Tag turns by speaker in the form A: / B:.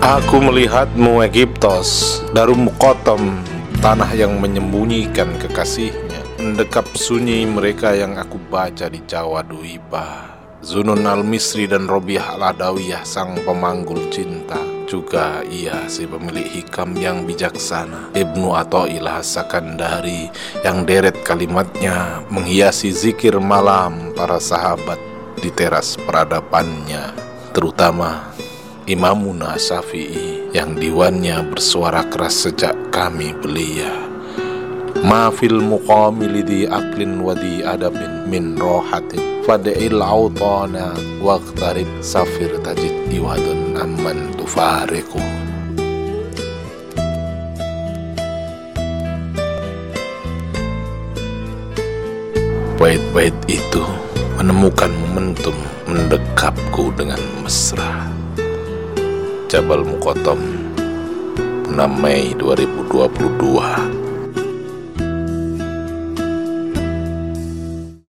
A: Aku melihatmu Egiptos. Darum Mukotom Tanah yang menyembunyikan kekasihnya. Mendekap sunyi mereka yang aku baca di Jawa Duiba Zunun al-Misri dan Robiah al-Adawiyah sang pemanggul cinta. Juga ia si pemilik hikam yang bijaksana. Ibnu Atta'illah Sakandari Yang deret kalimatnya menghiasi zikir malam para sahabat di teras peradabannya Terutama Imamuna Syafi'i yang diwannya bersuara keras sejak kami belia. Mafil muqamili di aklin wadi adabin min rohatin. Fad'il autana waqtarib safir tajid iwadun amman tufariku. Bait-bait itu menemukan momentum mendekapku dengan mesra Jabal Mukotom 6 Mei 2022